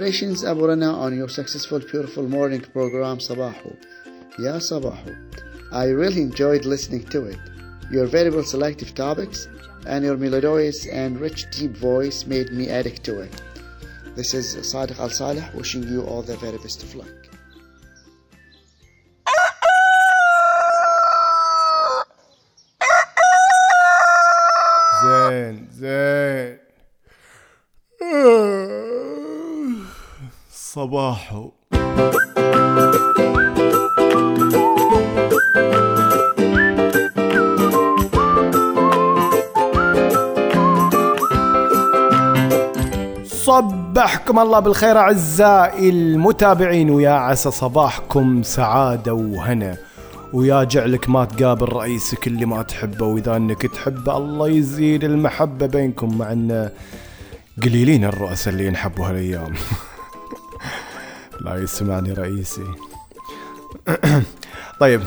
Congratulations Abu Rana on your successful beautiful morning program Sabahu. Ya Sabahu. I really enjoyed listening to it. Your variable selective topics and your melodious and rich deep voice made me addict to it. This is Sadiq Al Saleh wishing you all the very best of luck. صباحو صبحكم الله بالخير أعزائي المتابعين ويا عسى صباحكم سعادة وهنا. ويا جعلك ما تقابل رئيسك اللي ما تحبه وإذا إنك تحبه الله يزيد المحبة بينكم مع إن قليلين الرؤساء اللي ينحبوا هالايام. لا يسمعني رئيسي. طيب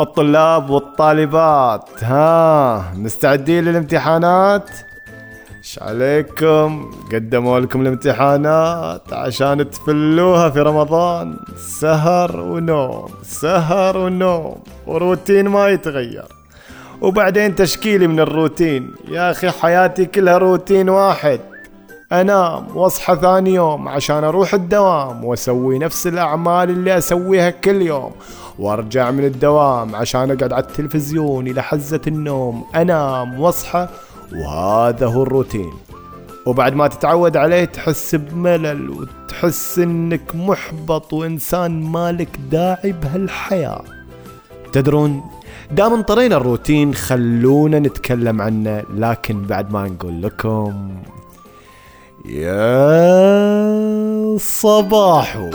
الطلاب والطالبات ها مستعدين للامتحانات؟ إيش عليكم؟ قدموا لكم الامتحانات عشان تفلوها في رمضان. سهر ونوم سهر ونوم وروتين ما يتغير. وبعدين تشكيلي من الروتين. يا أخي حياتي كلها روتين واحد. أنام وأصحى ثاني يوم عشان أروح الدوام وأسوي نفس الأعمال اللي أسويها كل يوم وأرجع من الدوام عشان أقعد على التلفزيون إلى حزة النوم أنام وأصحى وهذا هو الروتين. وبعد ما تتعود عليه تحس بملل وتحس إنك محبط وإنسان مالك داعي بهالحياة. تدرون دام انطرينا الروتين خلونا نتكلم عنه لكن بعد ما نقول لكم يا صباحو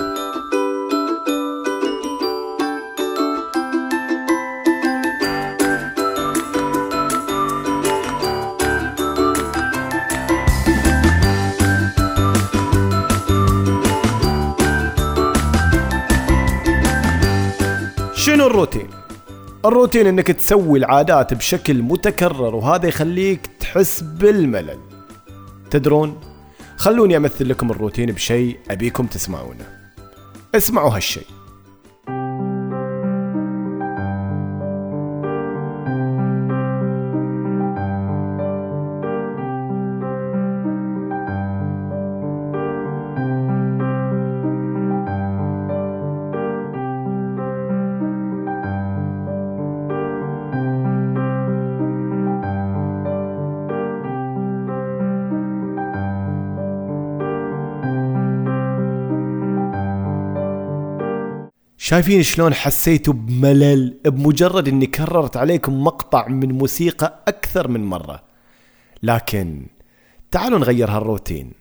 شنو الروتين؟ الروتين إنك تسوي العادات بشكل متكرر وهذا يخليك تحس بالملل. تدرون؟ خلوني أمثل لكم الروتين بشيء أبيكم تسمعونه. اسمعوا هالشيء. شايفين شلون حسيتوا بملل بمجرد إني كررت عليكم مقطع من موسيقى أكثر من مرة. لكن تعالوا نغير هالروتين.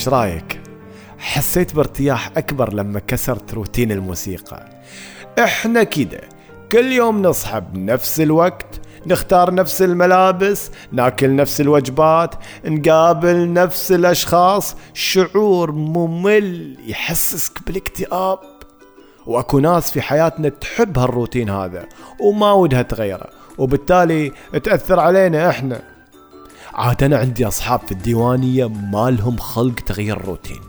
إيش رأيك؟ حسيت بارتياح أكبر لما كسرت روتين الموسيقى. إحنا كده كل يوم نصحى بنفس الوقت نختار نفس الملابس ناكل نفس الوجبات نقابل نفس الأشخاص. شعور ممل يحسسك بالاكتئاب. وأكو ناس في حياتنا تحب هالروتين هذا وما ودها تغيره وبالتالي تأثر علينا إحنا. عاد أنا عندي أصحاب في الديوانية ما لهم خلق تغيير الروتين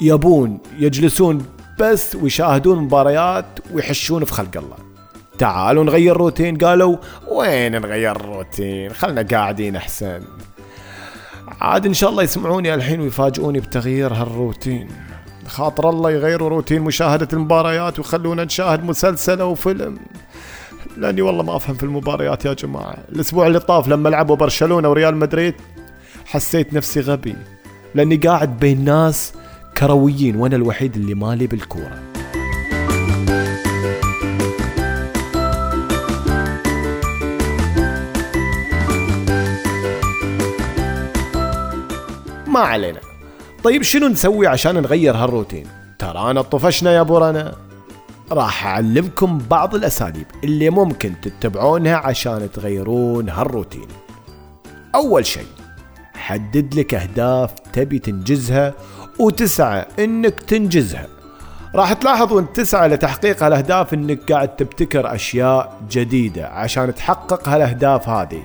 يبون يجلسون بس ويشاهدون مباريات ويحشون في خلق الله. تعالوا نغير روتين قالوا وين نغير الروتين خلنا قاعدين أحسن. عاد إن شاء الله يسمعوني الحين ويفاجئوني بتغيير هالروتين. خاطر الله يغيروا روتين مشاهدة المباريات ويخلونا نشاهد مسلسل أو فيلم. لأني والله ما أفهم في المباريات يا جماعة. الأسبوع اللي طاف لما لعبوا برشلونة وريال مدريد حسيت نفسي غبي لأني قاعد بين ناس كرويين وأنا الوحيد اللي مالي بالكورة. ما علينا. طيب شنو نسوي عشان نغير هالروتين؟ ترانا طفشنا يا برنا راح أعلمكم بعض الأساليب اللي ممكن تتبعونها عشان تغيرون هالروتين. أول شيء حدد لك أهداف تبي تنجزها وتسعى إنك تنجزها. راح تلاحظ وأنت تسعى لتحقيق هالأهداف إنك قاعد تبتكر أشياء جديدة عشان تحقق هالأهداف هذه.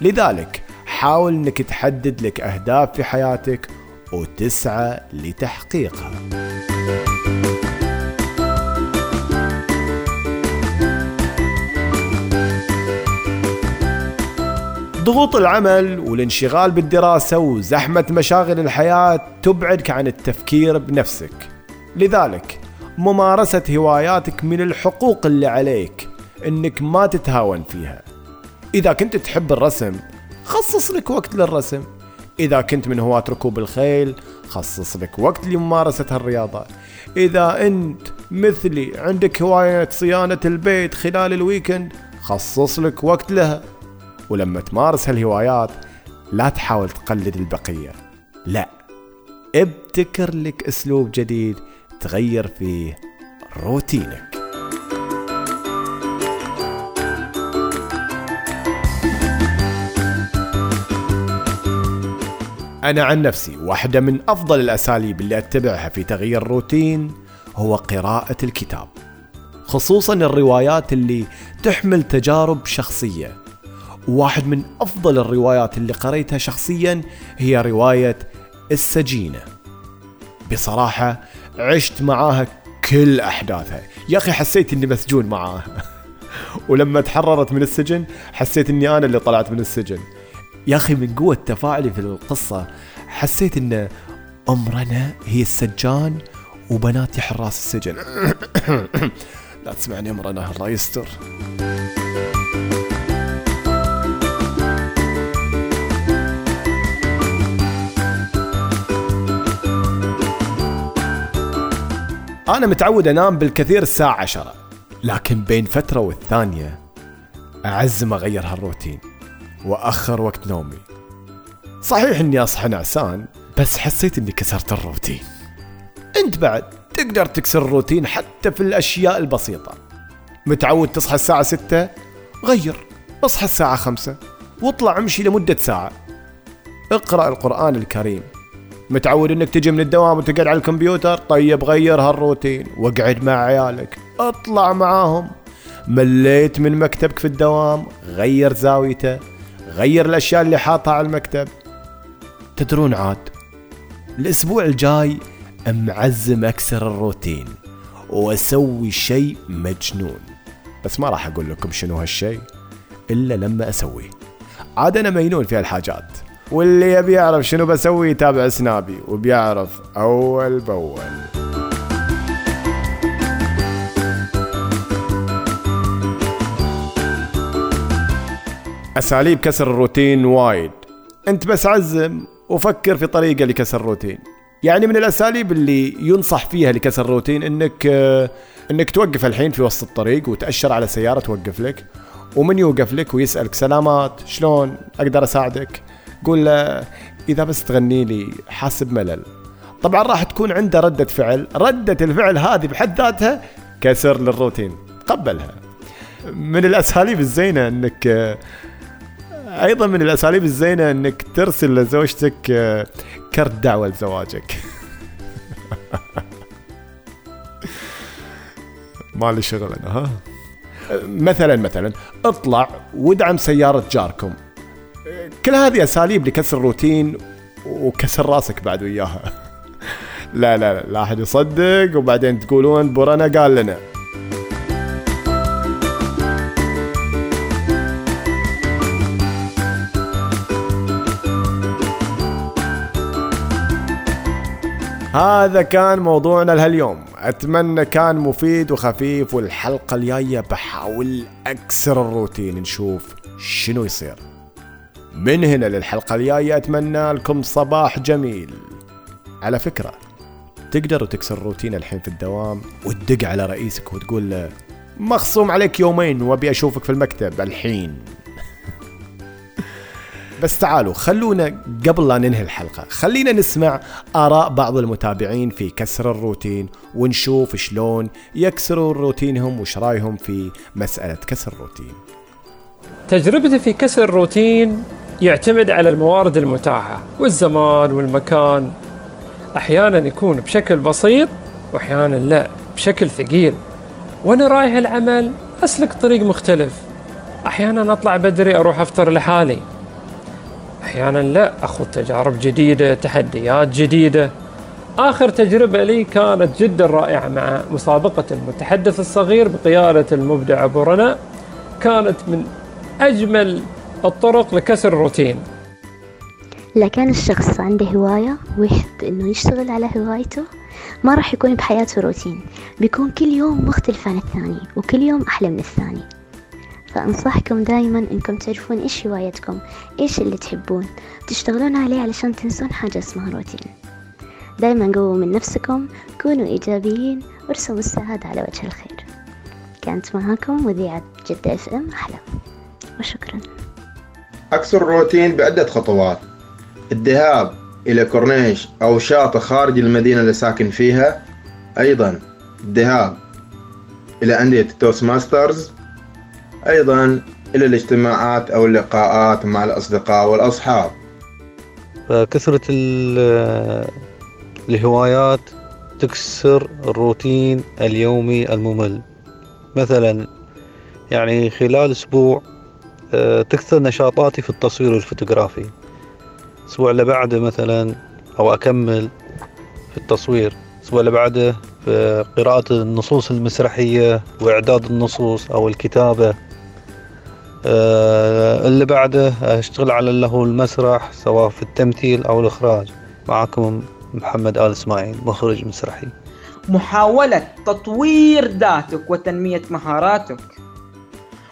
لذلك حاول إنك تحدد لك أهداف في حياتك وتسعى لتحقيقها. ضغوط العمل والانشغال بالدراسة وزحمة مشاغل الحياة تبعدك عن التفكير بنفسك. لذلك ممارسة هواياتك من الحقوق اللي عليك إنك ما تتهاون فيها. إذا كنت تحب الرسم خصص لك وقت للرسم. إذا كنت من هواة ركوب الخيل خصص لك وقت لممارسة هالرياضة إذا أنت مثلي عندك هواية صيانة البيت خلال ال weekend خصص لك وقت لها. ولما تمارس هالهوايات لا تحاول تقلد البقية. لا ابتكر لك أسلوب جديد تغير فيه روتينك. أنا عن نفسي واحدة من أفضل الأساليب اللي أتبعها في تغيير روتين هو قراءة الكتاب خصوصا الروايات اللي تحمل تجارب شخصية. واحد من أفضل الروايات اللي قريتها شخصيا هي رواية السجينة. بصراحة عشت معاها كل أحداثها. يا أخي حسيت إني مسجون معاها. ولما تحررت من السجن حسيت إني أنا اللي طلعت من السجن. يا أخي من قوة تفاعلي في القصة حسيت إن أم رنا هي السجان وبناتي حراس السجن. لا تسمعني أم رنا الله يستر. أنا متعود أنام بالكثير الساعة عشرة لكن بين فترة والثانية أعزم أغير هالروتين وأخر وقت نومي. صحيح إني أصحى نعسان بس حسيت إني كسرت الروتين. أنت بعد تقدر تكسر الروتين حتى في الأشياء البسيطة. متعود تصحى الساعة ستة غير اصحى الساعة خمسة واطلع أمشي لمدة ساعة. اقرأ القرآن الكريم. متعود إنك تجي من الدوام وتقعد على الكمبيوتر؟ طيب غير هالروتين. واقعد مع عيالك. اطلع معاهم. مليت من مكتبك في الدوام. غير زاويته. غير الأشياء اللي حاطها على المكتب. تدرون عاد الأسبوع الجاي معزم اكسر الروتين وأسوي شيء مجنون. بس ما راح أقول لكم شنو هالشيء إلا لما أسويه. عاد أنا مجنون في هالحاجات. واللي يبي يعرف شنو بسوي يتابع سنابي وبيعرف أول بأول. أساليب كسر الروتين وايد. أنت بس عزم وفكر في طريقة لكسر الروتين. يعني من الأساليب اللي ينصح فيها لكسر الروتين إنك إنك توقف الحين في وسط الطريق وتأشر على سيارة توقف لك ومن يوقف لك ويسألك سلامات شلون؟ أقدر أساعدك؟ قول له إذا بس تغني لي حاسب ملل. طبعا راح تكون عنده ردة فعل. ردة الفعل هذه بحد ذاتها كسر للروتين. قبلها. من الأساليب الزينة إنك أيضا من الأساليب الزينة إنك ترسل لزوجتك كرت دعوة لزواجك. مالي شغل أنا ها؟ مثلا مثلا اطلع وادعم سيارة جاركم. كل هذه أساليب لكسر الروتين وكسر راسك بعد وياها. لا لا لا, أحد يصدق. وبعدين تقولون بورنا قال لنا. هذا كان موضوعنا لهاليوم. أتمنى كان مفيد وخفيف والحلقة الجاية بحاول أكسر الروتين. نشوف شنو يصير. من هنا للحلقة الجاية أتمنى لكم صباح جميل. على فكرة تقدر تكسر روتين الحين في الدوام وتدق على رئيسك وتقول له مخصوم عليك يومين وأبي أشوفك في المكتب الحين. بس تعالوا خلونا قبل لا ننهي الحلقة خلينا نسمع آراء بعض المتابعين في كسر الروتين ونشوف شلون يكسرون روتينهم وش رأيهم في مسألة كسر الروتين. تجربتي في كسر الروتين يعتمد على الموارد المتاحة والزمان والمكان. أحيانا يكون بشكل بسيط وأحيانا لا بشكل ثقيل. وأنا رايح العمل أسلك طريق مختلف. أحيانا أطلع بدري أروح أفطر لحالي. أحيانا لا أخذ تجارب جديدة تحديات جديدة. آخر تجربة لي كانت جدا رائعة مع مسابقة المتحدث الصغير بقيادة المبدع أبو رنا. كانت من أجمل الطرق لكسر الروتين. إذا كان الشخص عنده هواية ويحب إنه يشتغل على هوايته ما راح يكون بحياته روتين بيكون كل يوم مختلف عن الثاني وكل يوم أحلى من الثاني. فأنصحكم دايما إنكم تعرفون إيش هوايتكم إيش اللي تحبون تشتغلون عليه علشان تنسون حاجة اسمها روتين. دايما قووا من نفسكم كونوا إيجابيين وارسموا السعادة على وجه الخير. كانت معاكم مذيعة جدة إف إم أحلام وشكرا. أكسر الروتين بعدة خطوات. الذهاب إلى كورنيش أو شاطئ خارج المدينة اللي ساكن فيها. أيضا الذهاب إلى أندية ال Toastmasters أيضا إلى الاجتماعات أو اللقاءات مع الأصدقاء والأصحاب. فكثرة الهوايات تكسر الروتين اليومي الممل. مثلا يعني خلال أسبوع تكثر نشاطاتي في التصوير والفوتوغرافي. الأسبوع اللي بعده مثلا أو أكمل في التصوير. الأسبوع اللي بعده في قراءة النصوص المسرحية وإعداد النصوص أو الكتابة. آه، اللي بعده أشتغل على اللي هو المسرح سواء في التمثيل أو الإخراج. معكم محمد آل إسماعيل مخرج مسرحي. محاولة تطوير ذاتك وتنمية مهاراتك.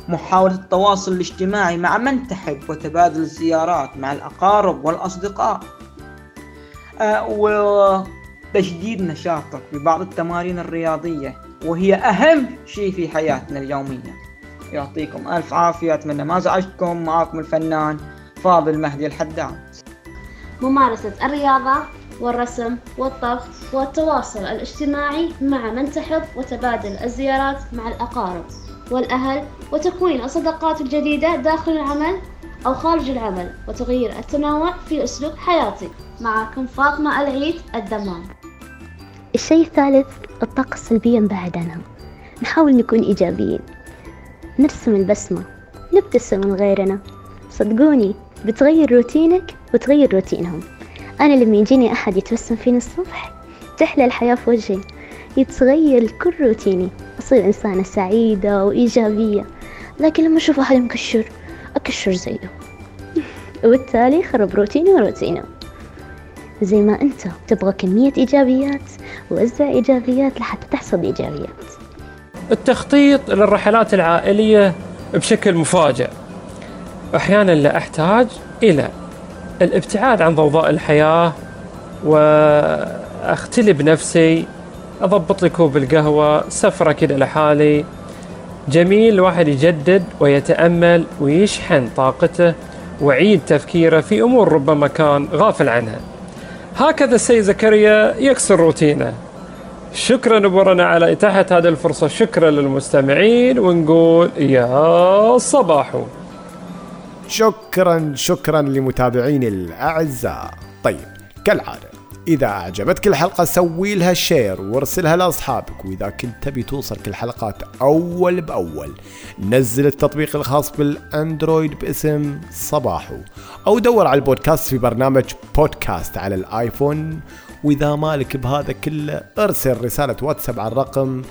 محاولة التواصل الاجتماعي مع من تحب وتبادل الزيارات مع الأقارب والأصدقاء. آه، وتجديد نشاطك ببعض التمارين الرياضية وهي أهم شيء في حياتنا اليومية. يعطيكم ألف عافية أتمنى ما زعجتكم معاكم الفنان فاضل مهدي الحداد. ممارسة الرياضة والرسم والطبخ والتواصل الاجتماعي مع من تحب وتبادل الزيارات مع الأقارب. والأهل وتكوين الصداقات الجديدة داخل العمل أو خارج العمل وتغيير التنوع في أسلوب حياتي. معكم فاطمة العيد الدمام. الشيء الثالث الطاقة السلبية نبعد عنها نحاول نكون إيجابيين. نرسم البسمة. نبتسم من غيرنا. صدقوني بتغير روتينك وتغير روتينهم. أنا لما يجيني أحد يتبسم فيني الصبح تحلى الحياة في وجهي. يتغير كل روتيني أصير إنسانة سعيدة وإيجابية لكن لما أشوف أحد مكشر أكشر زيه. وبالتالي خرب روتيني وروتينه. زي ما أنت تبغى كمية إيجابيات وزع إيجابيات لحتى تحصل إيجابيات. التخطيط للرحلات العائلية بشكل مفاجئ. أحيانا لا أحتاج إلى الابتعاد عن ضوضاء الحياة وأختلي بنفسي أضبط لي كوب القهوة سفرة كده لحالي. جميل الواحد يجدد ويتأمل ويشحن طاقته ويعيد تفكيره في أمور ربما كان غافل عنها. هكذا السيد زكريا يكسر روتينه. شكرا ابو رنا على إتاحة هذه الفرصة. شكرا للمستمعين ونقول يا صباحو شكرا شكرا لمتابعيني الأعزاء. طيب كالعادة. إذا أعجبتك الحلقة سوي لها share وارسلها لأصحابك وإذا كنت تبي توصلك الحلقات أول بأول نزل التطبيق الخاص بالأندرويد باسم صباحو أو دور على البودكاست في برنامج بودكاست على الآيفون. وإذا مالك بهذا كله ارسل رسالة واتساب على الرقم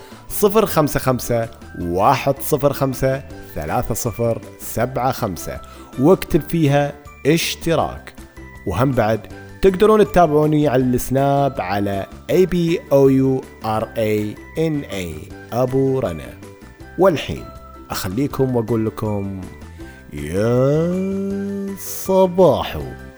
055 105 3075 واكتب فيها اشتراك. وهم بعد تقدرون تتابعوني على السناب على A B O U R A N A. أبو رنا. والحين أخليكم وأقول لكم يا صباحو.